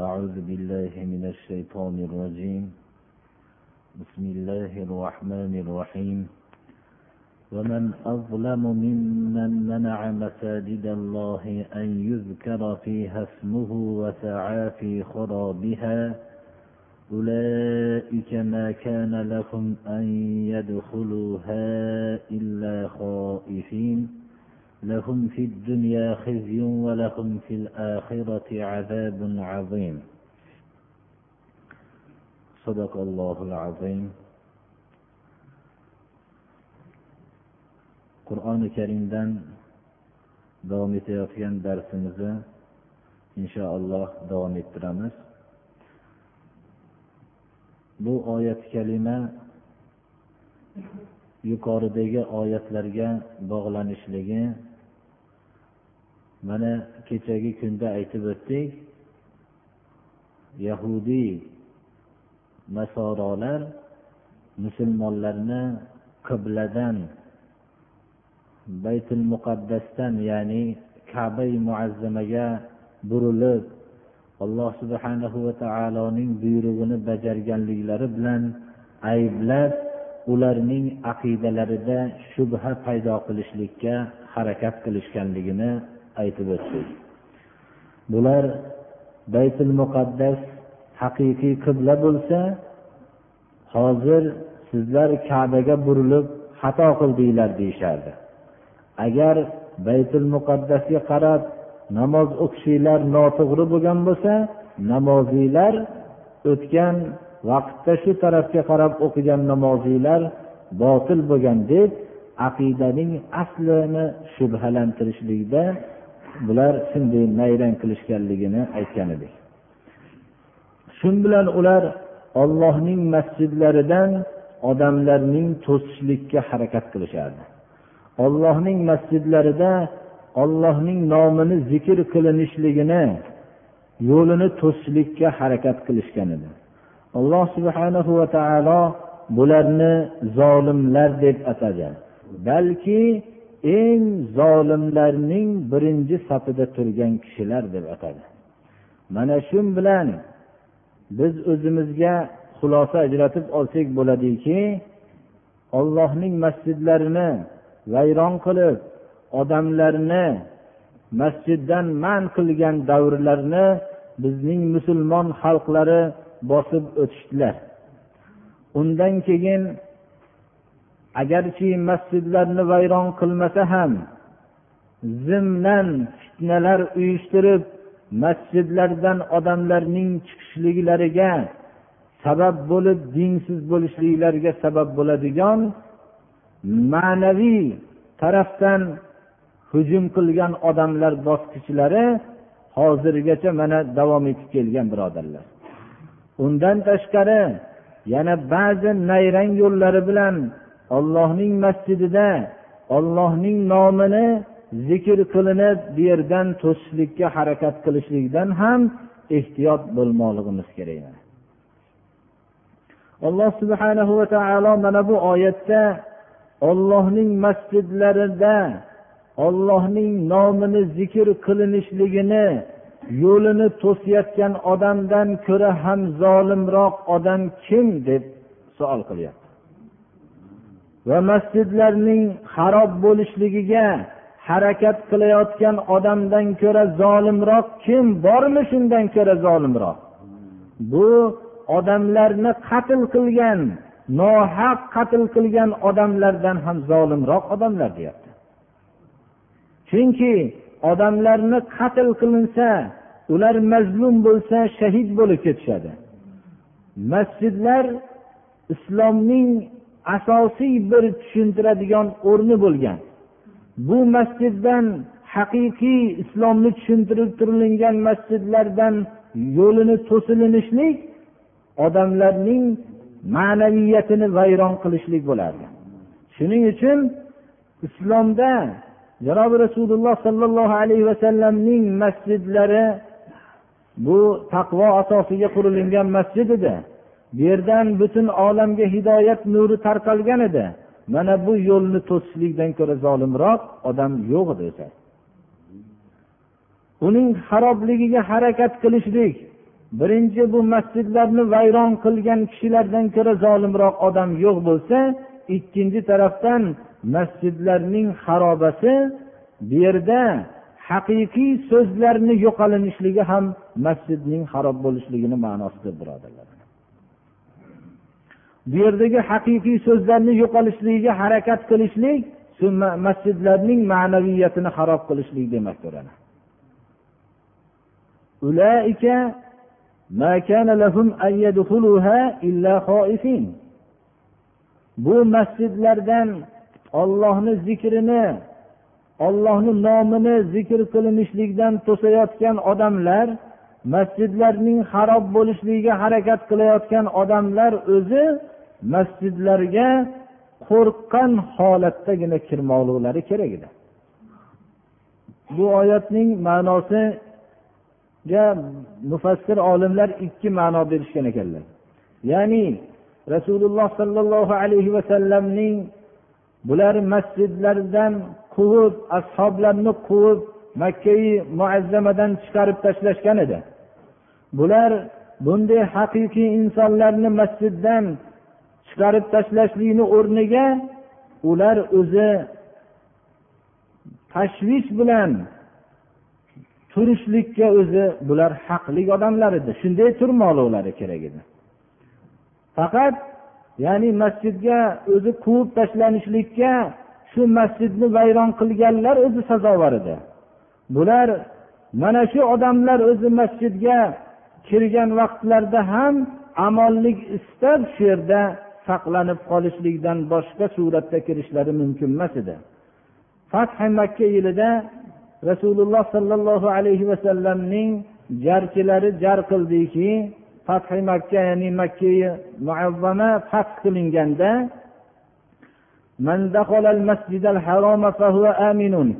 أعوذ بالله من الشيطان الرجيم. بسم الله الرحمن الرحيم. ومن أظلم ممن منع مساجد الله أن يذكر فيها اسمه وسعى في خرابها أولئك ما كان لهم أن يدخلوها إلا خائفين. لهم في الدنيا خزي ولهم في الآخرة عذاب عظيم صدق الله العظيم qur'oni karimdan davom etayotgan darsimizni inshaalloh davom ettiramiz bu oyat kalima yuqoridagi oyatlarga bog'lanishligi mana kechagi kunda aytib o'tdik yahudiy nasorolar musulmonlarni qibladan baytul muqaddasdan ya'ni kabai muazzamaga burilib alloh subhanahu va taoloning buyrug'ini bajarganliklari bilan ayblab ularning aqidalarida shubha paydo qilishlikka harakat qilishganligini aytib o'tdik. Bular baytul muqaddas haqiqiy qibla bo'lsa hozir sizlar kabaga burilib xato qildinglar deyishardi. Agar baytul muqaddasga qarab namoz o'qishinglar noto'g'ri bo'lgan bo'lsa namoziylar o'tgan vaqtda shu tarafga qarab o'qigan namoziylar botil bo'lgan deb aqidaning aslini shubhalantirishlikda bular shunday nayrang qilishganligini aytgan edik. Shu bilan ular ollohning masjidlaridan odamlarning to'sishlikka harakat qilishardi. Ollohning masjidlarida ollohning nomini zikr qilinishligini yo'lini to'sishlikka harakat qilishgan edi. Alloh subhanahu va taolo bularni zolimlar deb atadi balki eng zolimlarning birinchi safida turgan kishilar deb atadi. Mana shu bilan biz o'zimizga xulosa ajratib olsak bo'ladiki ollohning masjidlarini vayron qilib odamlarni masjiddan man qilgan davrlarni bizning musulmon xalqlari bosib o'tishdilar. Undan keyin agarchi masjidlarni vayron qilmasa ham zimdan fitnalar uyushtirib masjidlardan odamlarning chiqishliklariga sabab bo'lib dinsiz bo'lishliklariga sabab bo'ladigan ma'naviy tarafdan hujum qilgan odamlar bosqichlari hozirgacha mana davom etib kelgan birodarlar. Undan tashqari yana ba'zi nayrang yo'llari bilan ollohning masjidida ollohning nomini zikr qilinib bu yerdan to'sishlikka harakat qilishlikdan ham ehtiyot bo'lmoqligimiz kerak. Alloh subhanahu va taolo mana bu oyatda ollohning masjidlarida ollohning nomini zikr qilinishligini yo'lini to'sayotgan odamdan ko'ra ham zolimroq odam kim deb savol qilyapti. Va masjidlarning xarob bo'lishligiga harakat qilayotgan odamdan ko'ra zolimroq kim? Bormi shundan ko'ra zolimroq? Bu odamlarni qatl qilgan nohaq qatl qilgan odamlardan ham zolimroq odamlar deyapti. Chunki odamlarni qatl qilinsa ular mazlum bo'lsa shahid bo'lib ketishadi. Masjidlar islomning asosiy bir tushuntiradigan o'rni bo'lgan. Bu masjiddan haqiqiy islomni tushuntirib turilingan masjidlardan yo'lini to'silinishlik odamlarning ma'naviyatini vayron qilishlik bo'lardi. Shuning uchun islomda janobi rasululloh sollallohu alayhi vasallamning masjidlari bu taqvo asosiga qurilingan masjid edi. Bu yerdan butun olamga hidoyat nuri tarqalgan edi. Mana bu yo'lni to'sishlikdan ko'ra zolimroq odam yo'q edi o'zi uning xarobligiga harakat qilishlik birinchi bu masjidlarni vayron qilgan kishilardan ko'ra zolimroq odam yo'q bo'lsa ikkinchi tarafdan masjidlarning xarobasi bu yerda haqiqiy so'zlarni yo'qolinishligi ham masjidning harob bo'lishligini ma'nosidir birodarlar. Bu yerdagi haqiqiy so'zlarni yo'qolishligiga harakat qilishlik masjidlarning ma'naviyatini xarob qilishlik demakdir bu masjidlardan ollohni zikrini ollohni nomini zikr qilinishlikdan to'sayotgan odamlar masjidlarning xarob bo'lishligiga harakat qilayotgan odamlar o'zi masjidlarga qo'rqqan holatdagina kirmoqliklari kerak edi. Bu oyatning ma'nosiga mufassir olimlar ikki ma'no berishgan ekanlar. Ya'ni rasululloh sollallohu alayhi vasallamning bular masjidlardan quvib ashoblarni quvib makkai muazzamadan chiqarib tashlashgan edi. Bular bunday haqiqiy insonlarni masjiddan chiqarib tashlashlikni o'rniga ular o'zi tashvish bilan turishlikka o'zi bular haqli odamlar edi. Shunday turmoqliklari kerak edi. Faqat ya'ni masjidga o'zi quvib tashlanishlikka shu masjidni vayron qilganlar o'zi sazovor edi. Bular mana shu odamlar o'zi masjidga kirgan vaqtlarida ham amonlik istab shu yerda saqlanib qolishlikdan boshqa suratda kirishlari mumkin emas edi. Fathi makka yilida rasululloh sollallohu alayhi vasallamning jarchilari jar qildiki fathi makka ya'ni makka muazzama fath qilinganda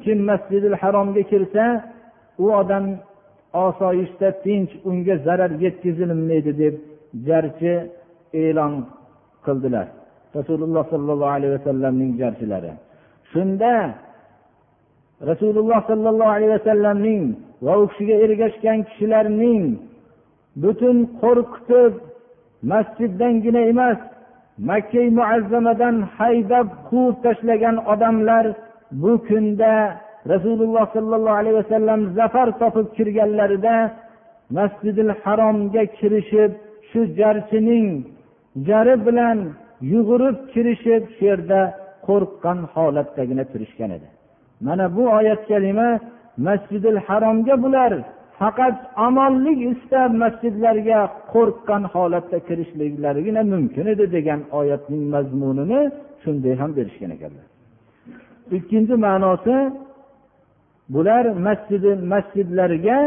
kim masjidil haromga kirsa u odam osoyishta tinch unga zarar yetkazilmaydi deb jarchi e'lon qildilar. Rasululloh sollallohu alayhi vasallamning jarchilari. Shunda rasululloh sollallohu alayhi vasallamning va u kishiga ergashgan kishilarning butun qo'rqitib masjiddangina emas makka muazzamadan haydab quvib tashlagan odamlar bu kunda rasululloh sollallohu alayhi vasallam zafar topib kirganlarida masjidil haromga kirishib shu jarchining jari bilan yugurib kirishib shu yerda qo'rqqan holatdagina turishgan edi. Mana bu oyat kalima masjidil haromga bular faqat omonlik istab masjidlarga qo'rqqan holatda kirishliklarigina mumkin edi degan oyatning mazmunini shunday ham berishgan ekanlar. Ikkinchi ma'nosi bular masjidi masjidlarga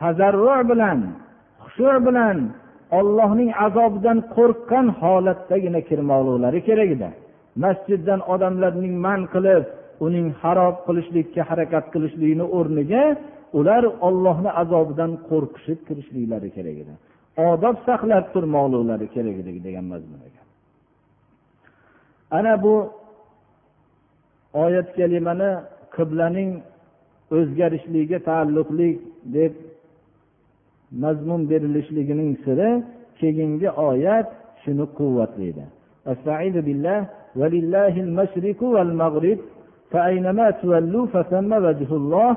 tazarru bilan xushu bilan ollohning azobidan qo'rqqan holatdagina kirmoqliklari kerak edi. Masjiddan odamlarning man qilib uning harob qilishlikka harakat qilishlikni o'rniga ular ollohni azobidan qo'rqishib kirishliklari kerak edi odob saqlab turmoqliklari kerak edi degan mazmun ekan ana bu oyat kalimani qiblaning o'zgarishligiga taalluqli deb mazmun berilishligining siri keyingi oyat shuni quvvatlaydi ولله المشرق والمغرب فأينما تولوا فثم وجه الله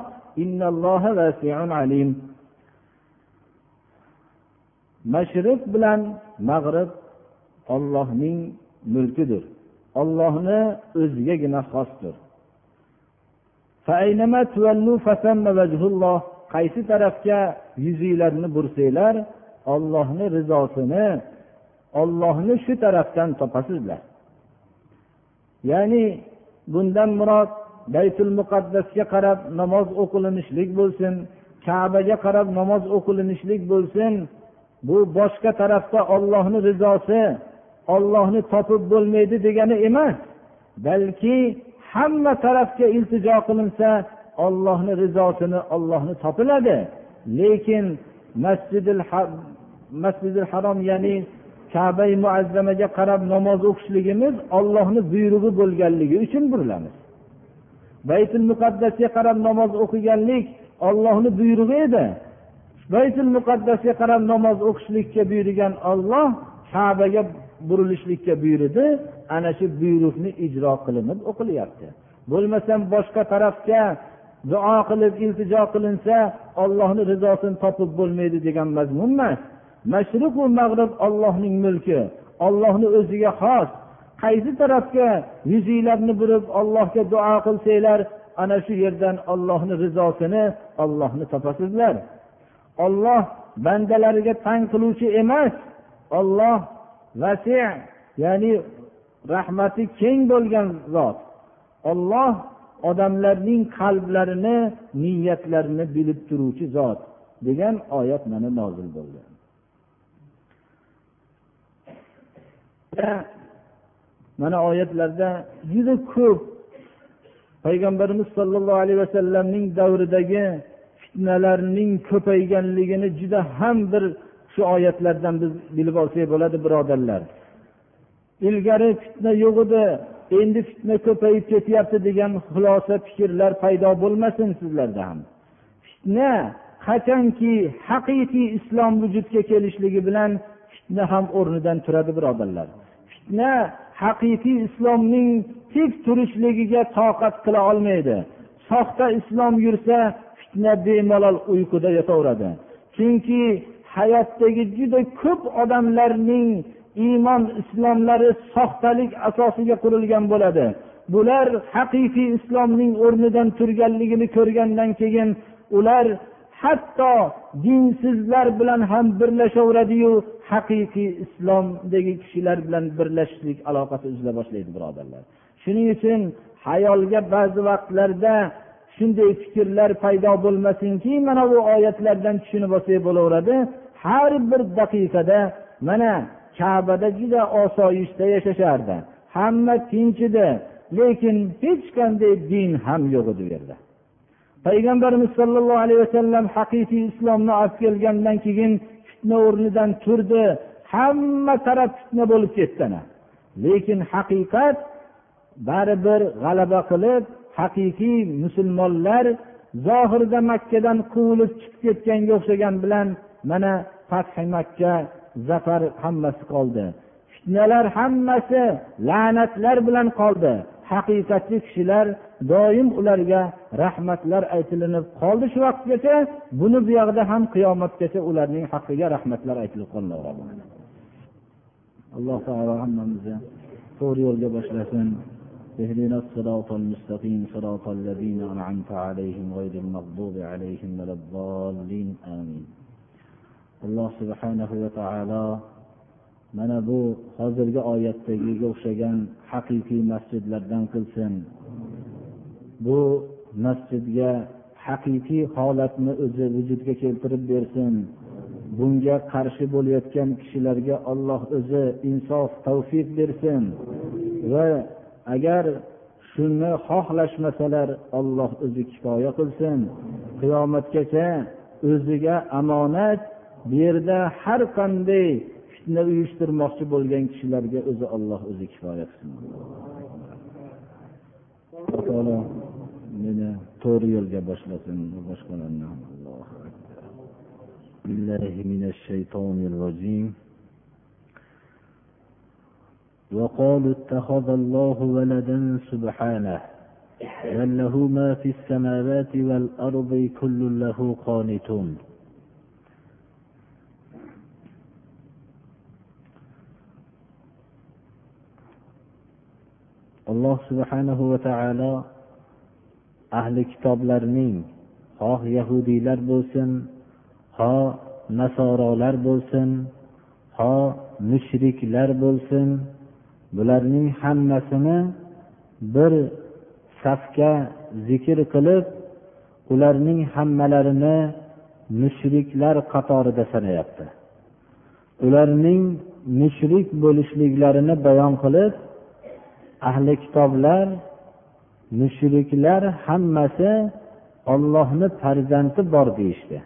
mashriq bilan mag'rib ollohning mulkidir. Ollohni o'zigagina xosdir. qaysi tarafga yuzinglarni bursanglar ollohni rizosini ollohni shu tarafdan topasizlar. Ya'ni bundan murod baytul muqaddasga qarab namoz o'qilinishlik bo'lsin kabaga qarab namoz o'qilinishlik bo'lsin bu boshqa tarafda ollohni rizosi ollohni topib bo'lmaydi degani emas balki hamma tarafga iltijo qilinsa ollohni rizosini ollohni topiladi. Lekin masjidil masjidil harom ya'ni kabai muazzamaga qarab namoz o'qishligimiz ollohni buyrug'i bo'lganligi uchun burilamiz. Baytul muqaddasga qarab namoz o'qiganlik ollohni buyrug'i edi. Baytul muqaddasga qarab namoz o'qishlikka buyurgan olloh kabaga burilishlikka buyurdi. Ana shu buyruqni ijro qilinib o'qilyapti. Bo'lmasam boshqa tarafga duo qilib iltijo qilinsa ollohni rizosini topib bo'lmaydi degan mazmun emas mashriqu mag'rib ollohning mulki ollohni o'ziga xos qaysi tarafga yuzinglarni burib ollohga duo qilsanglar ana shu yerdan ollohni rizosini ollohni topasizlar. Olloh bandalariga tang qiluvchi emas. Olloh vasi ya'ni rahmati keng bo'lgan zot. Olloh odamlarning qalblarini niyatlarini bilib turuvchi zot degan oyat mana nozil bo'ldi. Mana oyatlarda juda ko'p payg'ambarimiz sollallohu alayhi vasallamning davridagi fitnalarning ko'payganligini juda ham bir shu oyatlardan biz bilib olsak bo'ladi birodarlar. Ilgari fitna yo'q edi endi fitna ko'payib ketyapti degan xulosa fikrlar paydo bo'lmasin sizlarda ham. Fitna qachonki haqiqiy islom vujudga kelishligi bilan fitna ham o'rnidan turadi birodarlar. Fitna haqiqiy islomning tik turishligiga toqat qila olmaydi. Soxta islom yursa fitna bemalol uyquda yotaveradi chunki hayotdagi juda ko'p odamlarning iymon islomlari soxtalik asosiga qurilgan bo'ladi. Bular haqiqiy islomning o'rnidan turganligini ko'rgandan keyin ular hatto dinsizlar bilan ham birlashaveradiyu haqiqiy islomdagi kishilar bilan birlashishlik aloqasi uzila boshlaydi birodarlar. Shuning uchun hayolga ba'zi vaqtlarda shunday fikrlar paydo bo'lmasinki mana bu oyatlardan tushunib olsak bo'laveradi. Har bir daqiqada mana kabada juda osoyishta yashashardi. Hamma tinch edi lekin hech qanday din ham yo'q edi u yerda. Payg'ambarimiz sollallohu alayhi vasallam haqiqiy islomni olib kelgandan keyin fitna o'rnidan turdi. Hamma taraf fitna bo'lib ketdi ana lekin haqiqat baribir g'alaba qilib haqiqiy musulmonlar zohirda makkadan quvilib chiqib ketganga o'xshagan bilan mana fathi makka zafar hammasi qoldi. Fitnalar hammasi la'natlar bilan qoldi. Haqiqatli kishilar doim ularga rahmatlar aytilinib qoldi shu vaqtgacha buni buyog'ida ham qiyomatgacha ularning haqqiga rahmatlar aytilib qolaveradi alloh taolo hammamizni to'g'ri yo'lga boshlasin اهدنا الصراط المستقيم صراط الذين أنعمت عليهم غير المغضوب عليهم ولا الضالين آمين alloh subhanahu va taolo mana bu hozirgi oyatdagiga o'xshagan haqiqiy masjidlardan qilsin Bu masjidga haqiqiy holatni o'zi vujudga keltirib bersin. Bunga qarshi bo'layotgan kishilarga olloh o'zi insof tavfiq bersin. Va agar shuni xohlashmasalar olloh o'zi kifoya qilsin. Qiyomatgacha o'ziga omonat bu yerda har qanday fitna uyushtirmoqchi bo'lgan kishilarga o'zi olloh o'zi kifoya qilsin. Meni to'g'ri yo'lga boshlasin boshqalarni ham بالله من الشيطان الرجيم وقالوا اتخذ الله ولدا سبحانه بل له ما في السماوات والأرض كل له قانتون alloh subhanahu va taolo ahli kitoblarning xoh yahudiylar bo'lsin ho nasorolar bo'lsin ho mushriklar bo'lsin bularning hammasini bir safga zikr qilib ularning hammalarini mushriklar qatorida sanayapti. Ularning mushrik bo'lishliklarini bayon qilib ahli kitoblar mushriklar hammasi ollohni farzandi bor deyishdi.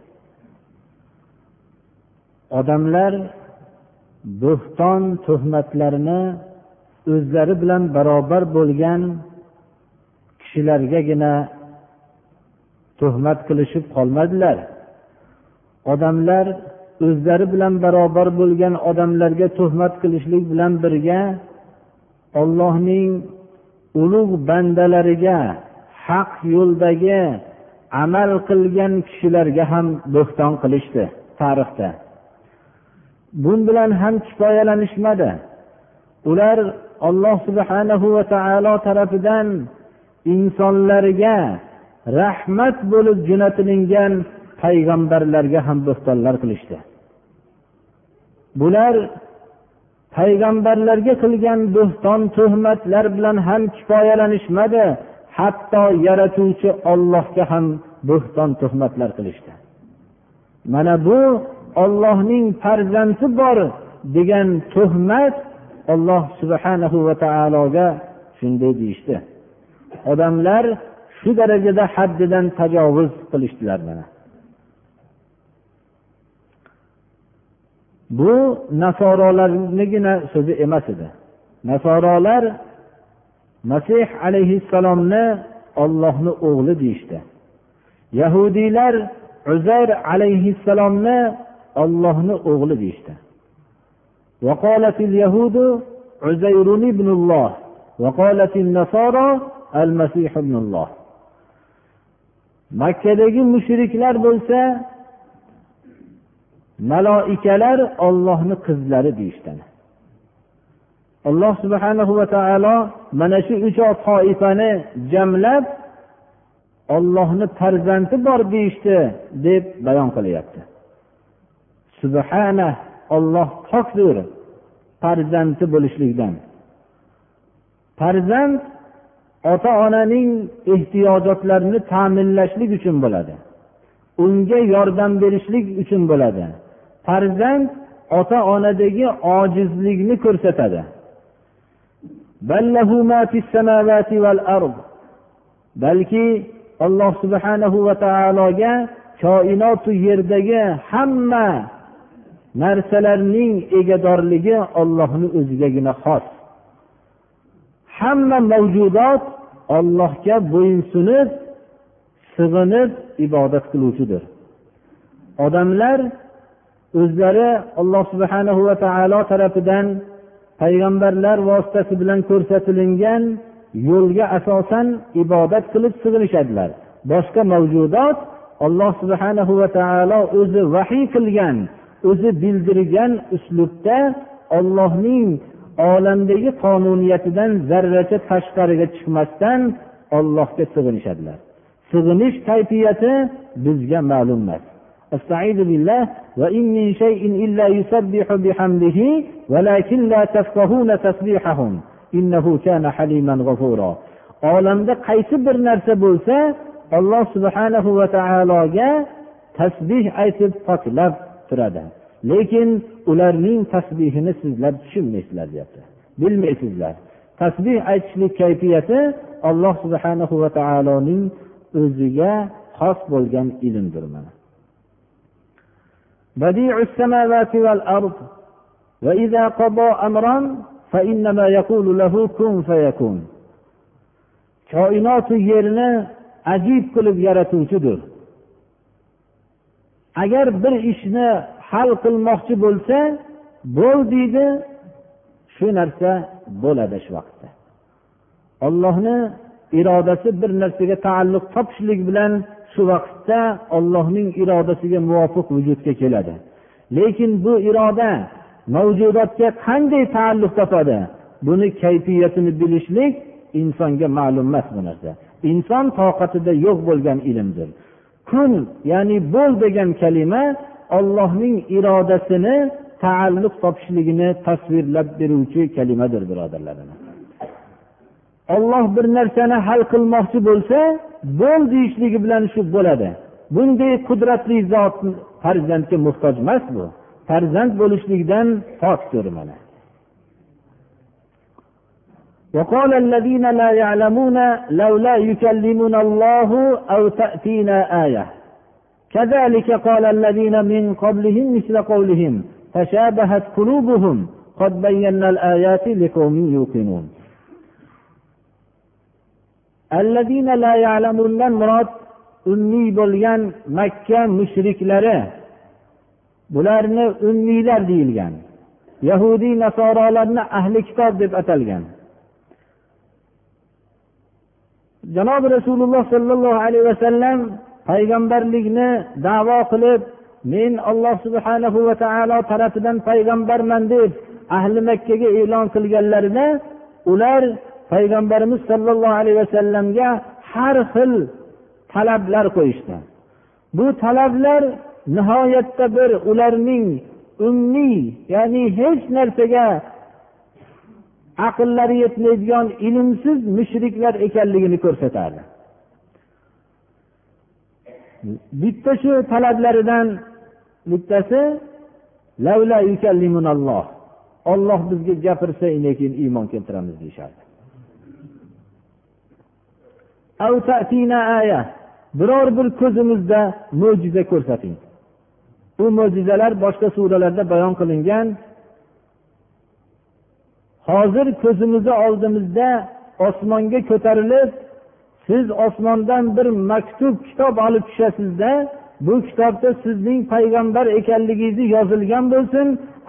Odamlar bo'xton tuhmatlarini o'zlari bilan barobar bo'lgan kishilargagina tuhmat qilishib qolmadilar. Odamlar o'zlari bilan barobar bo'lgan odamlarga tuhmat qilishlik bilan birga ollohning ulug' bandalariga haq yo'ldagi amal qilgan kishilarga ham bo'xton qilishdi tarixda. Bun bilan ham kifoyalanishmadi. Ular alloh subhanahu va taolo tarafidan insonlarga rahmat bo'lib jo'natilingan payg'ambarlarga ham bo'xtonlar qilishdi. Bular payg'ambarlarga qilgan bo'xton tuhmatlar bilan ham kifoyalanishmadi. Hatto yaratuvchi ollohga ham bo'xton tuhmatlar qilishdi. Mana bu ollohning farzandi bor degan tuhmat olloh subhanahu va taologa shunday deyishdi. Odamlar shu darajada haddidan tajovuz qilishdilar mana. bu nasorolarnigina so'zi emas edi nasorolar masih alayhissalomni ollohni o'g'li deyishdi yahudiylar uzayr alayhissalomni ollohni o'g'li deyishdi وقالت اليهود عزير ابن الله وقالت النصارى المسيح ابن الله makkadagi mushriklar bo'lsa maloikalar ollohni qizlari deyishgan alloh subhanahu va taolo mana shu uch toifani jamlab ollohni farzandi bor deyishdi deb bayon qilyapti. Subhana olloh pokdir farzandi bo'lishlikdan. Farzand ota onaning ehtiyojotlarini ta'minlashlik uchun bo'ladi. Unga yordam berishlik uchun bo'ladi. Farzand ota onadagi ojizlikni ko'rsatadi. Balki alloh subhanahu va taologa koinotu yerdagi hamma narsalarning egadorligi ollohni o'zigagina xos. Hamma mavjudot ollohga bo'ysunib sig'inib ibodat qiluvchidir. Odamlar o'zlari alloh subhanahu va taolo tarafidan payg'ambarlar vositasi bilan ko'rsatilingan yo'lga asosan ibodat qilib sig'inishadilar. Boshqa mavjudot alloh subhanahu va taolo o'zi vahiy qilgan o'zi bildirgan uslubda ollohning olamdagi qonuniyatidan zarracha tashqariga chiqmasdan ollohga sig'inishadilar. Sig'inish kayfiyati bizga ma'lum emas. استعيذ بالله وإن من شيء إلا يسبح بحمده ولكن لا تفقهون تسبيحهم إنه كان حليما غفورا olamda qaysi bir narsa bo'lsa alloh subhanahu va taologa tasbih aytib poklab turadi lekin ularning tasbihini sizlar tushunmaysizlar deyapti bilmaysizlar tasbih aytishlik kayfiyati alloh subhanahu va taoloning o'ziga xos bo'lgan ilmdir mana بديع السماوات والأرض وإذا قضى أمرا فإنما يقول له كن فيكون koinotu yerni ajib qilib yaratuvchidir agar bir ishni hal qilmoqchi bo'lsa bo'l deydi shu narsa bo'ladi shu vaqtda ollohni irodasi bir narsaga taalluq topishlik bilan shu vaqtda ollohning irodasiga muvofiq vujudga keladi. Lekin bu iroda mavjudotga qanday taalluq topadi? Buni kayfiyatini bilishlik insonga ma'lum emas bu narsa. Inson toqatida yo'q bo'lgan ilmdir. Kun ya'ni bo'l degan kalima ollohning irodasini taalluq topishligini tasvirlab beruvchi kalimadir birodarlarim. Olloh bir narsani hal qilmoqchi bo'lsa bo'l deyishligi bilan shu bo'ladi bunday qudratli zot farzandga muhtoj emas bu farzand bo'lishlikdan pokdir mana وقال الذين لا يعلمون لولا يكلمنا الله أو تأتينا آية كذلك قال الذين من قبلهم مثل قولهم تشابهت قلوبهم قد بينا الآيات لقوم يوقنون Murod ummiy bo'lgan makka mushriklari bularni ummiylar deyilgan yahudiy nasorolarni ahli kitob deb atalgan janobi rasululloh sollallohu alayhi vasallam payg'ambarlikni davo qilib men alloh subhanahu va taolo tarafidan payg'ambarman deb ahli makkaga e'lon qilganlarida ular payg'ambarimiz sollallohu alayhi vasallamga har xil talablar qo'yishdi. Bu talablar nihoyatda bir ularning ummiy ya'ni hech narsaga aqllari yetmaydigan ilmsiz mushriklar ekanligini ko'rsatardi. Bitta shu talablaridan bittasi olloh bizga gapirsa keyin iymon keltiramiz deyishardi. Biror bir ko'zimizda mo'jiza ko'rsating. Bu mo'jizalar boshqa suralarda bayon qilingan. Hozir ko'zimizni oldimizda osmonga ko'tarilib siz osmondan bir maktub kitob olib tushasizda bu kitobda sizning payg'ambar ekanligingizni yozilgan bo'lsin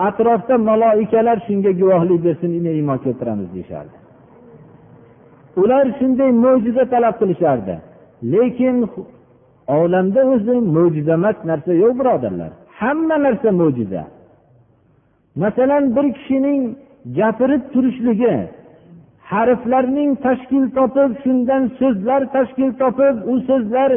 atrofda maloikalar shunga guvohlik bersin iymon keltiramiz deyishardi. Ular shunday mo'jiza talab qilishardi. Lekin olamda o'zi mo'jizaemas narsa yo'q birodarlar. Hamma narsa mo'jiza. Masalan bir kishining gapirib turishligi harflarning tashkil topib shundan so'zlar tashkil topib u so'zlar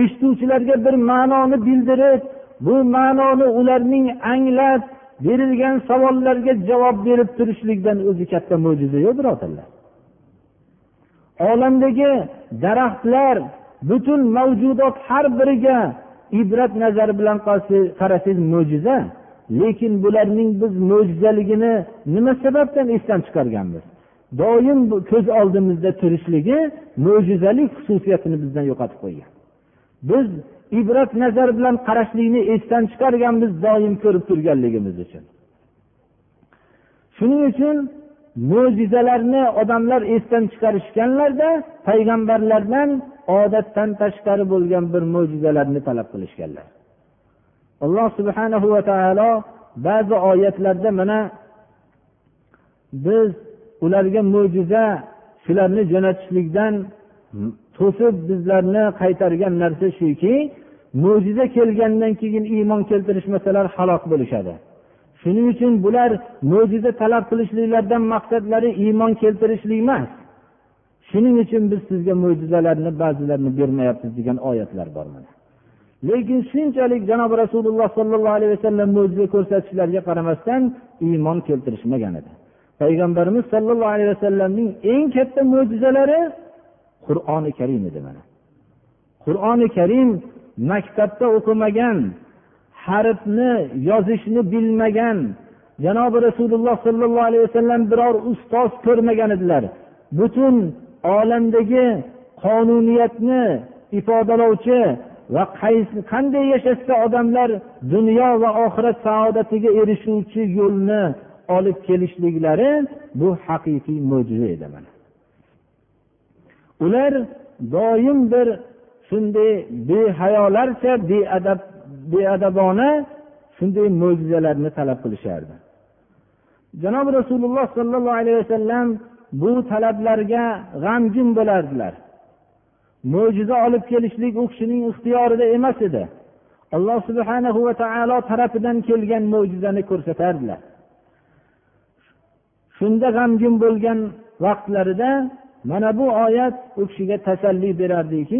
eshituvchilarga bir ma'noni bildirib bu ma'noni ularning anglab berilgan savollarga javob berib turishlikdan o'zi katta mo'jiza yo'q birodarlar. Olamdagi daraxtlar butun mavjudot har biriga ibrat nazari bilan qarasangiz mo'jiza. Lekin bularning biz mo'jizaligini nima sababdan esdan chiqarganmiz? Doim ko'z oldimizda turishligi mo'jizalik xususiyatini bizdan yo'qotib qo'ygan. Biz ibrat nazar bilan qarashlikni esdan chiqarganmiz doim ko'rib turganligimiz uchun. Shuning uchun mo'jizalarni odamlar esdan chiqarishganlarda payg'ambarlardan odatdan tashqari bo'lgan bir mo'jizalarni talab qilishganlar. Alloh subhanahu va taolo ba'zi oyatlarda mana biz ularga mo'jiza shularni jo'natishlikdan to'sib bizlarni qaytargan narsa shuki mo'jiza kelgandan keyin iymon keltirishmasalar halok bo'lishadi. Shuning uchun bular mo'jiza talab qilishliklaridan maqsadlari iymon keltirishlik emas. Shuning uchun biz sizga mo'jizalarni ba'zilarini bermayapmiz degan oyatlar bor mana. Lekin shunchalik janobi rasululloh sollallohu alayhi vasallam mo'jiza ko'rsatishlariga qaramasdan iymon keltirishmagan edi. Payg'ambarimiz sollallohu alayhi vasallamning eng katta mo'jizalari qur'oni karim edi mana. Qur'oni karim maktabda o'qimagan harfni yozishni bilmagan janobi rasululloh sollallohu alayhi vasallam biror ustoz ko'rmagan edilar. Butun olamdagi qonuniyatni ifodalovchi va qaysi qanday yashashsa odamlar dunyo va oxirat saodatiga erishuvchi yo'lni olib kelishliklari bu haqiqiy mo'jiza edi mana. Ular doim bir shunday behayolarcha beadab beadabona shunday mo'jizalarni talab qilishardi. Janobi rasululloh sollallohu alayhi vasallam bu talablarga g'amgin bo'lardilar. Mo'jiza olib kelishlik u kishining ixtiyorida emas edi. Alloh subhanahu va taolo tarafidan kelgan mo'jizani ko'rsatardilar. Shunda g'amgin bo'lgan vaqtlarida mana bu oyat u kishiga tasalli berardiki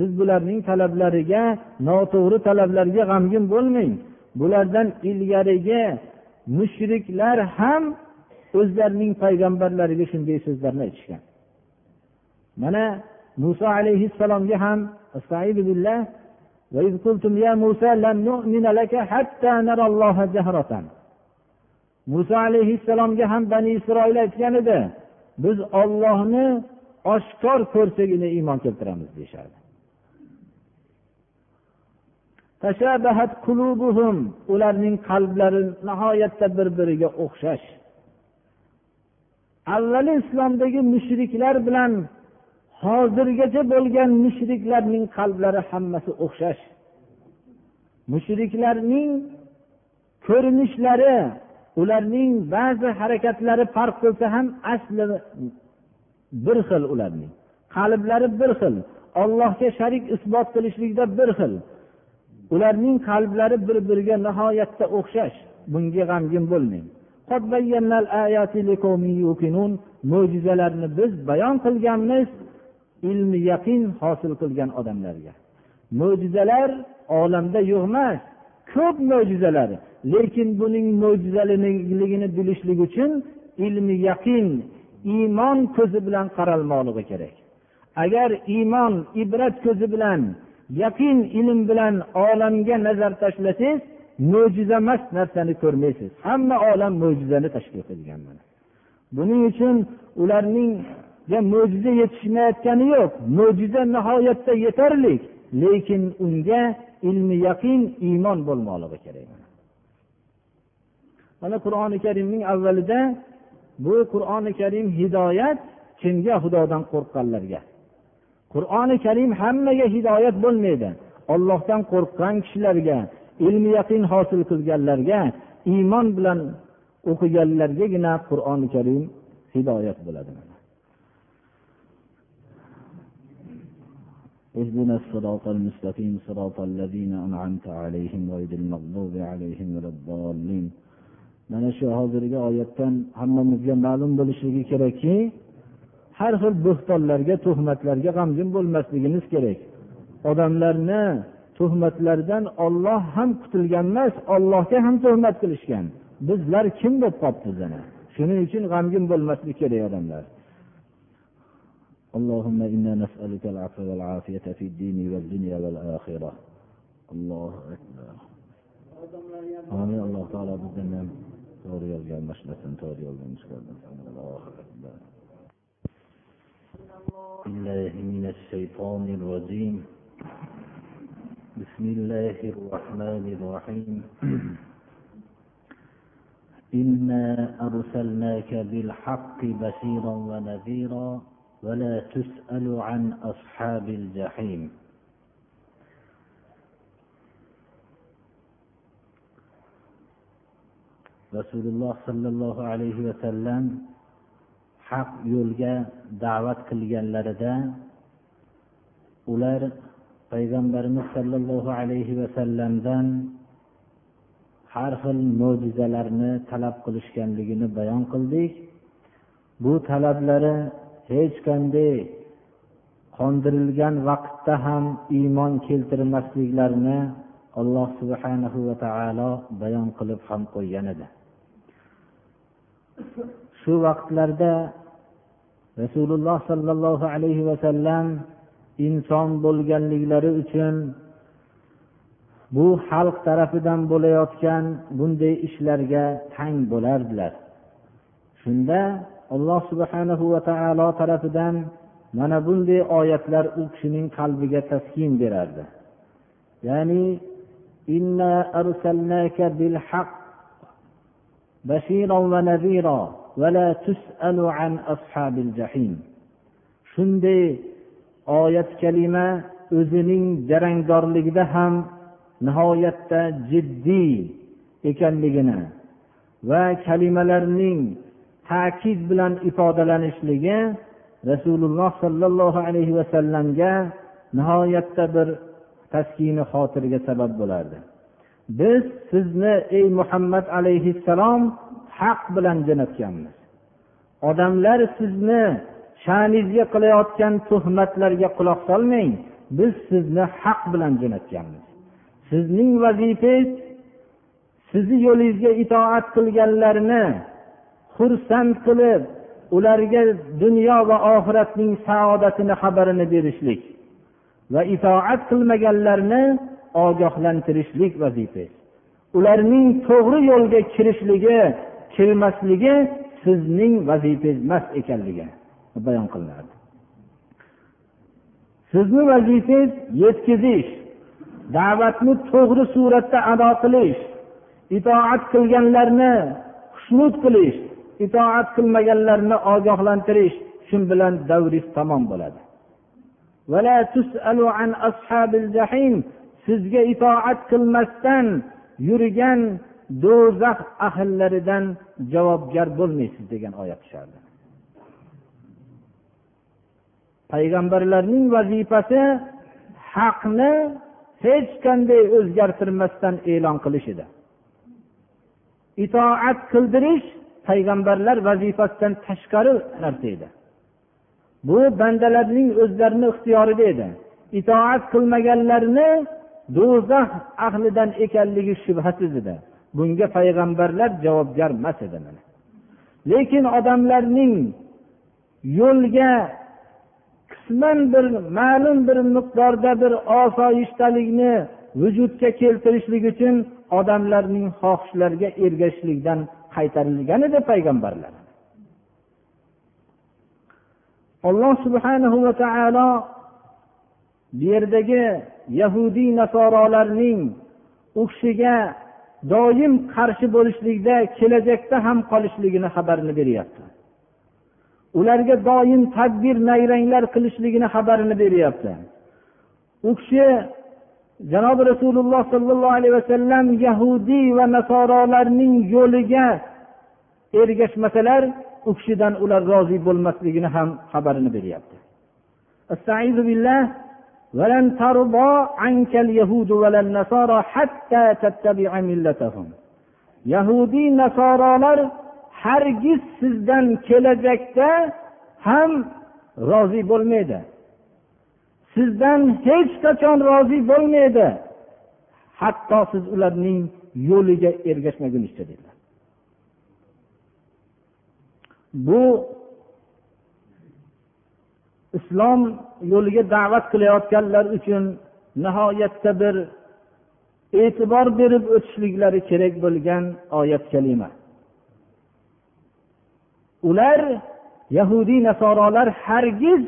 siz bularning talablariga noto'g'ri talablarga g'amgin bo'lmang. Bulardan ilgarigi mushriklar ham o'zlarining payg'ambarlariga shunday so'zlarni aytishgan. Mana muso alayhissalomga ham muso alayhissalomga ham bani isroil aytgan edi biz ollohni oshkor ko'rsagina iymon keltiramiz deyishardi. Ularning qalblari nihoyatda bir biriga o'xshash. Avvali islomdagi mushriklar bilan hozirgacha bo'lgan mushriklarning qalblari hammasi o'xshash. Mushriklarning ko'rinishlari ularning ba'zi harakatlari farq qilsa ham asli bir xil ularning qalblari bir xil. Ollohga sharik isbot qilishlikda bir xil. Ularning qalblari bir biriga nihoyatda o'xshash. Bunga g'amgin bo'lmang. Mo'jizalarni biz bayon qilganmiz. Ilmi yaqin hosil qilgan odamlarga. Mo'jizalar olamda yo'q emas ko'p mo'jizalar. Lekin buning mo'jizaligini bilishlik uchun ilmi yaqin iymon ko'zi bilan qaralmoqligi kerak. Agar iymon ibrat ko'zi bilan yaqin ilm bilan olamga nazar tashlasangiz mo'jizaemas narsani ko'rmaysiz. Hamma olam mo'jizani tashkil qilgan buning uchun ularningga mo'jiza yetishmayotgani yo'q. Mo'jiza nihoyatda yetarli lekin unga ilmi yaqin iymon bo'lmoqligi kerak mana qur'oni karimning avvalida bu qur'oni karim hidoyat kimga xudodan qo'rqqanlarga? qur'oni karim hammaga hidoyat bo'lmaydi ollohdan qo'rqqan kishilarga ilmi yaqin hosil qilganlarga iymon bilan o'qiganlargagina qur'oni karim hidoyat bo'ladi اهدنا الصراط المستقيم صراط الذين أنعمت عليهم غير المغضوب عليهم ولا الضالين mana shu hozirgi oyatdan hammamizga ma'lum bo'lishligi kerakki har xil bo'xtonlarga tuhmatlarga g'amgin bo'lmasligimiz kerak odamlarni tuhmatlardan olloh ham qutulgan emas ollohga ham tuhmat qilishgan bizlar kim bo'lib qolibmiz ana shuning uchun g'amgin bo'lmaslik kerak odamlar اللهم إنا نسألك العفو والعافية في الدين والدنيا والآخرة الله أكبر آمين الله تعالى bizdan to'g'ri yo'lga almashlasin to'g'ri yo'lga allohu akbar بالله من الشيطان الرجيم. بسم الله الرحمن الرحيم. إنا أرسلناك بالحق بشيرا ونذيرا ولا تسأل عن أصحاب الجحيم. رسول الله صلى الله عليه وسلم haq yo'lga da'vat qilganlarida ular payg'ambarimiz sollallohu alayhi vasallamdan har xil mo'jizalarni talab qilishganligini bayon qildik. Bu talablari hech qanday qondirilgan vaqtda ham iymon keltirmasliklarini alloh subhanahu va taolo bayon qilib ham qo'ygan edi. Shu vaqtlarda rasululloh sollallohu alayhi vasallam inson bo'lganliklari uchun bu xalq tarafidan bo'layotgan bunday ishlarga tang bo'lardilar. Shunda alloh subhanahu va taolo tarafidan mana bunday oyatlar u kishining qalbiga taskin berardi. Ya'ni inna arsalnaka bil haq bashiran va nadira shunday oyat kalima o'zining jarangdorligida ham nihoyatda jiddiy ekanligini va kalimalarning ta'kid bilan ifodalanishligi rasululloh sollallohu alayhi vasallamga nihoyatda bir taskini xotirga sabab bo'lardi. Biz sizni ey muhammad alayhissalom haq bilan jo'natganmiz. Odamlar sizni sha'ningizga qilayotgan tuhmatlarga quloq solmang biz sizni haq bilan jo'natganmiz. Sizning vazifangiz sizni yo'lingizga itoat qilganlarni xursand qilib ularga dunyo va oxiratning saodatini xabarini berishlik va itoat qilmaganlarni ogohlantirishlik vazifangiz ularning to'g'ri yo'lga kirishligi kelmasligi sizning vazifangiz emas ekanligi bayon qilinadi. Sizni vazifangiz yetkazish da'vatni to'g'ri suratda ado qilish itoat qilganlarni xushnud qilish itoat qilmaganlarni ogohlantirish shu bilan davringiz tamom bo'ladi. Sizga itoat qilmasdan yurgan do'zax ahllaridan javobgar bo'lmaysiz degan oyat tushardi. Payg'ambarlarning vazifasi haqni hech qanday o'zgartirmasdan e'lon qilish edi. Itoat qildirish payg'ambarlar vazifasidan tashqari narsa edi. Bu bandalarning o'zlarini ixtiyorida edi. Itoat qilmaganlarni do'zax ahlidan ekanligi shubhasiz edi. Bunga payg'ambarlar javobgar emas edi lekin odamlarning yo'lga qisman bir ma'lum bir miqdorda bir osoyishtalikni vujudga keltirishlik uchun odamlarning xohishlariga ergashishlikdan qaytarilgan edi payg'ambarlar. Alloh subhanahu va taolo bu yerdagi yahudiy nasorolarning u kishiga doim qarshi bo'lishlikda kelajakda ham qolishligini xabarini beryapti. Ularga doim tadbir nayranglar qilishligini xabarini beryapti. U kishi janobi rasululloh sollallohu alayhi vasallam yahudiy va nasorolarning yo'liga ergashmasalar u kishidan ular rozi bo'lmasligini ham xabarini beryapti. ولن ترضى عنك اليهود ولا النصارى حتى تتبع ملتهم yahudiy nasorolar hargiz sizdan kelajakda ham rozi bo'lmaydi sizdan hech qachon rozi bo'lmaydi hatto siz ularning yo'liga ergashmagunicha dedilar bu islom yo'liga da'vat qilayotganlar uchun nihoyatda bir e'tibor berib o'tishliklari kerak bo'lgan oyat kalima. Ular yahudiy nasorolar hargiz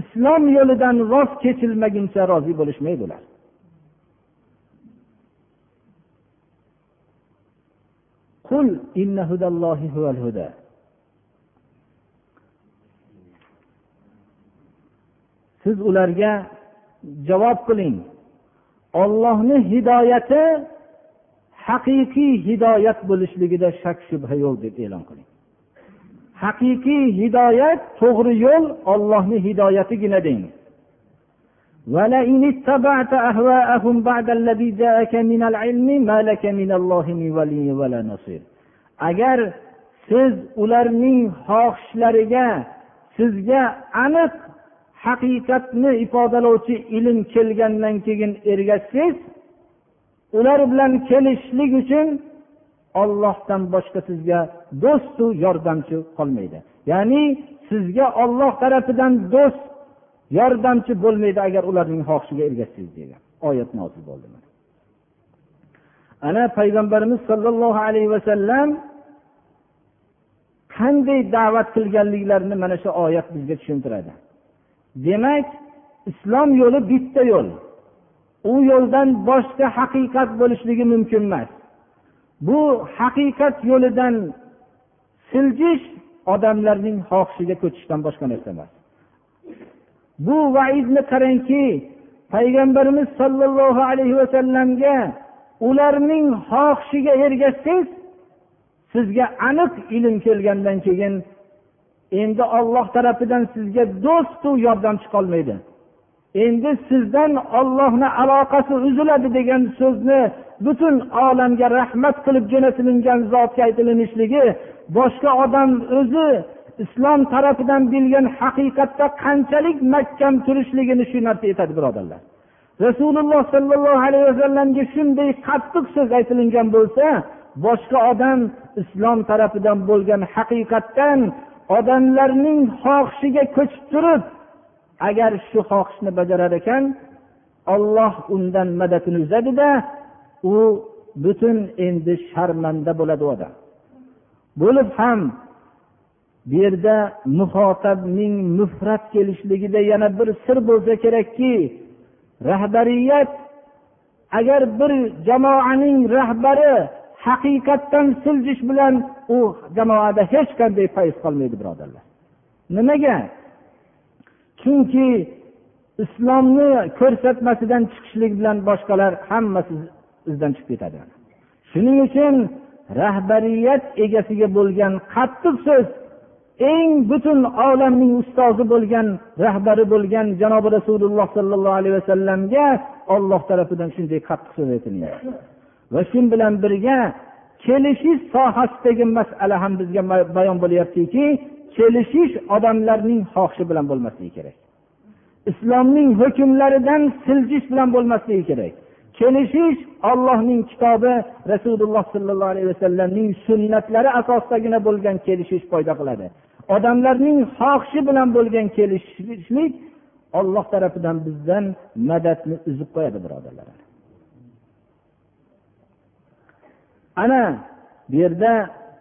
islom yo'lidan voz kechilmaguncha rozi bo'lishmaydilar. Qul innahudallohi huval huda. Siz ularga javob qiling. Ollohni hidoyati haqiqiy hidoyat bo'lishligida shak shubha yo'q deb e'lon qiling. Haqiqiy hidoyat to'g'ri yo'l ollohni hidoyatigina deng. Agar siz ularning xohishlariga sizga aniq haqiqatni ifodalovchi ilm kelgandan keyin ergashsangiz ular bilan kelishishlik uchun ollohdan boshqa sizga do'stu yordamchi qolmaydi. Ya'ni sizga olloh tarafidan do'st yordamchi bo'lmaydi agar ularning xohishiga ergashsangiz degan oyat nozil bo'ldi ana payg'ambarimiz sollallohu alayhi vasallam qanday da'vat qilganliklarini mana shu oyat bizga tushuntiradi. Demak islom yo'li bitta yo'l. U yo'ldan boshqa haqiqat bo'lishligi mumkin emas. Bu haqiqat yo'lidan siljish odamlarning xohishiga ko'chishdan boshqa narsa emas. Bu vaizni qarangki payg'ambarimiz sollallohu alayhi vasallamga ularning xohishiga ergashsangiz sizga aniq ilm kelgandan keyin endi olloh tarafidan sizga do'stu yordamchi qolmaydi endi sizdan ollohni aloqasi uziladi degan so'zni butun olamga rahmat qilib jo'natilingan zotga aytilinishligi boshqa odam o'zi islom tarafidan bilgan haqiqatda qanchalik mahkam turishligini shu narsa aytadi birodarlar. Rasululloh sollallohu alayhi vasallamga shunday qattiq so'z aytilingan bo'lsa boshqa odam islom tarafidan bo'lgan haqiqatdan odamlarning xohishiga ko'chib turib agar shu xohishni bajarar ekan olloh undan madadini uzadida u butun endi sharmanda bo'ladi u odam. Bo'lib ham bu yerda muhotabning mufrat kelishligida yana bir sir bo'lsa kerakki rahbariyat agar bir jamoaning rahbari haqiqatdan siljish bilan u jamoada hech qanday fayz qolmaydi birodarlar. Nimaga? Chunki islomni ko'rsatmasidan chiqishlik bilan boshqalar hammasi izdan chiqib ketadi. Shuning uchun rahbariyat egasiga bo'lgan qattiq so'z eng butun olamning ustozi bo'lgan rahbari bo'lgan janobi rasululloh sollallohu alayhi vasallamga olloh tarafidan shunday qattiq so'z aytilgan va shu bilan birga kelishish sohasidagi masala ham bizga bayon bo'lyaptiki kelishish odamlarning xohishi bilan bo'lmasligi kerak. Islomning hukmlaridan siljish bilan bo'lmasligi kerak. Kelishish ollohning kitobi rasululloh sollallohu alayhi vasallamning sunnatlari asosidagina bo'lgan kelishish foyda qiladi. Odamlarning xohishi bilan bo'lgan kelishishlik olloh tarafidan bizdan madadni uzib qo'yadi birodarlar ana bu yerda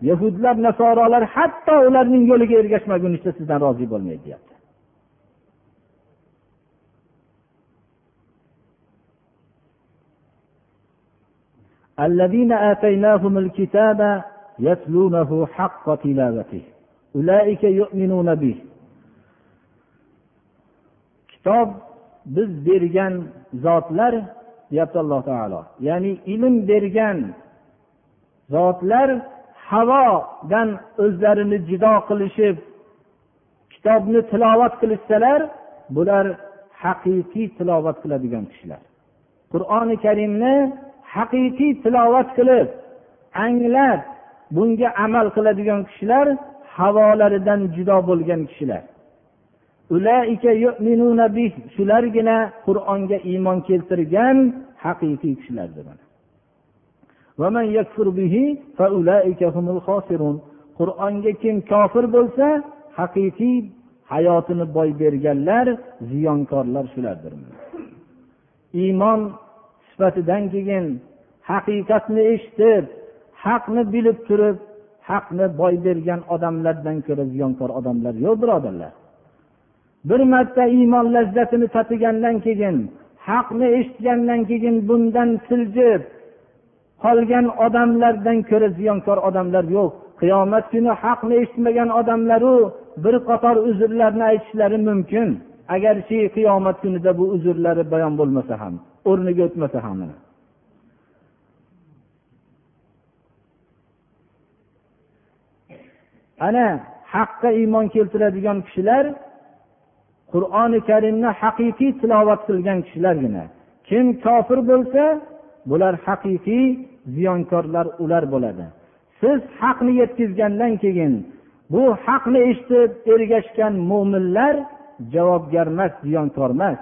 yahudlar nasorolar hatto ularning yo'liga ergashmagunicha sizdan rozi bo'lmaydi deyapti الذين آتيناهم الكتاب يتلونه حق تلاوته أولئك يؤمنون به kitob biz bergan zotlar deyapti alloh taolo ya'ni ilm bergan zotlar havodan o'zlarini jido qilishib kitobni tilovat qilishsalar bular haqiqiy tilovat qiladigan kishilar. Qur'oni karimni haqiqiy tilovat qilib anglab bunga amal qiladigan kishilar havolaridan judo bo'lgan kishilar. Shulargina qur'onga iymon keltirgan haqiqiy kishilardir qur'onga kim kofir bo'lsa haqiqiy hayotini boy berganlar ziyonkorlar shulardir. Iymon sifatidan keyin haqiqatni eshitib haqni bilib turib haqni boy bergan odamlardan ko'ra ziyonkor odamlar yo'q birodarlar. Bir marta iymon lazzatini tatigandan keyin haqni eshitgandan keyin bundan siljib qolgan odamlardan ko'ra ziyonkor odamlar yo'q. Qiyomat kuni haqni eshitmagan odamlaru bir qator uzrlarni aytishlari mumkin. Agarchi qiyomat kunida bu uzrlari bayon bo'lmasa ham o'rniga o'tmasa ham ana haqqa iymon keltiradigan kishilar qur'oni karimni haqiqiy tilovat qilgan kishilargina. Kim kofir bo'lsa bular haqiqiy ziyonkorlar ular bo'ladi. Siz haqni yetkazgandan keyin bu haqni eshitib ergashgan mo'minlar javobgar emas ziyonkor emas.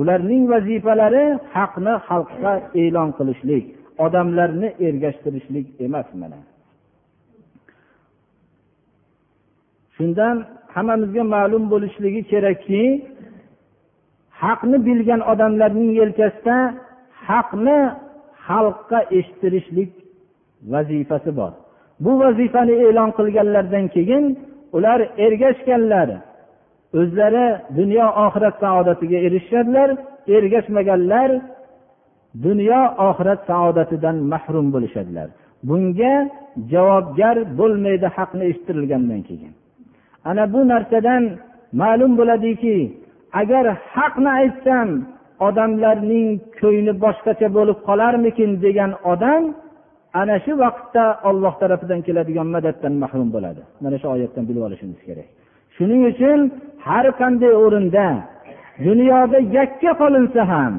Ularning vazifalari haqni xalqqa e'lon qilishlik odamlarni ergashtirishlik emas mana. Shundan hammamizga ma'lum bo'lishligi kerakki haqni bilgan odamlarning yelkasida haqni xalqqa eshittirishlik vazifasi bor. Bu vazifani e'lon qilganlaridan keyin ular ergashganlar o'zlari dunyo oxirat saodatiga erishishadilar ergashmaganlar dunyo oxirat saodatidan mahrum bo'lishadilar. Bunga javobgar bo'lmaydi haqni eshittirilgandan keyin. Ana bu narsadan ma'lum bo'ladiki agar haqni aytsam odamlarning ko'ngli boshqacha bo'lib qolarmikin degan odam ana shu vaqtda olloh tarafidan keladigan madaddan mahrum bo'ladi. Mana shu oyatdan bilib olishimiz kerak. Shuning uchun har qanday o'rinda dunyoda yakka qolinsa ham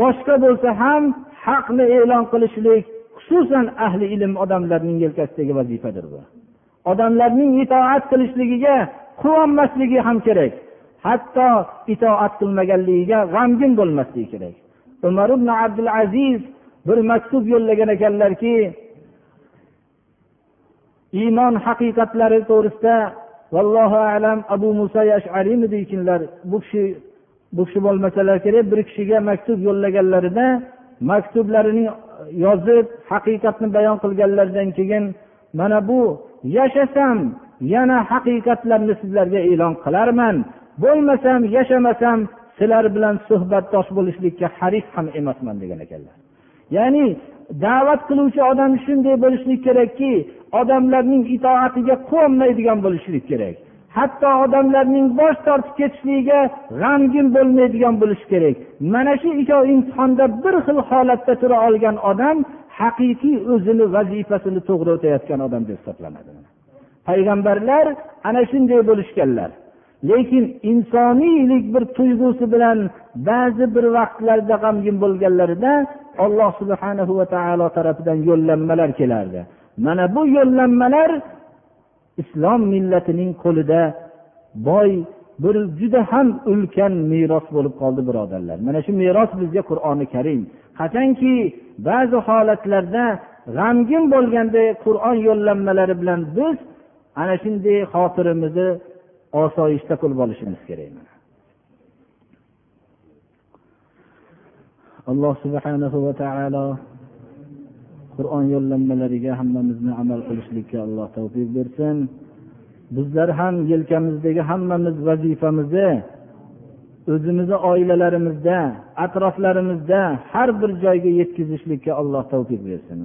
boshqa bo'lsa ham haqni e'lon qilishlik xususan ahli ilm odamlarning yelkasidagi vazifadir bu. Odamlarning itoat qilishligiga quvonmasligi ham kerak. Hatto itoat qilmaganligiga g'amgin bo'lmasligi kerak. Umar ibn abdul aziz bir maktub yo'llagan ekanlarki iymon haqiqatlari to'g'risida vallohu alam abu muso yashariymi deykinlar bu kishi bu kishi bo'lmasalar kerak bir kishiga maktub yo'llaganlarida maktublarini yozib haqiqatni bayon qilganlaridan keyin mana bu yashasam yana haqiqatlarni sizlarga e'lon qilarman. Bo'lmasam yashamasam sizlar bilan suhbatdosh bo'lishlikka haris ham emasman degan ekanlar. Ya'ni da'vat qiluvchi odam shunday bo'lishlik kerakki odamlarning itoatiga quvonmaydigan bo'lishlik kerak. Hatto odamlarning bosh tortib ketishligiga g'amgin bo'lmaydigan bo'lishi kerak. Mana shu ikkov imtihonda bir xil holatda tura olgan odam haqiqiy o'zini vazifasini to'g'ri o'tayotgan odam deb hisoblanadi. Payg'ambarlar ana shunday bo'lishganlar. Lekin insoniylik bir tuyg'usi bilan ba'zi bir vaqtlarda g'amgin bo'lganlarida alloh subhana va taolo tarafidan yo'llanmalar kelardi. Mana bu yo'llanmalar islom millatining qo'lida boy bir juda ham ulkan meros bo'lib qoldi birodarlar. Mana shu meros bizga qur'oni karim. Qachonki ba'zi holatlarda g'amgin bo'lganda qur'on yo'llanmalari bilan biz ana shunday xotiramizni osoyishta qilib olishimiz kerak alloh subhanahu va taolo qur'on yo'llanmalariga hammamizni amal qilishlikka alloh tavfiq bersin. Bizlar ham yelkamizdagi hammamiz vazifamizni o'zimizni oilalarimizda atroflarimizda har bir joyga yetkazishlikka alloh tavfiq bersin.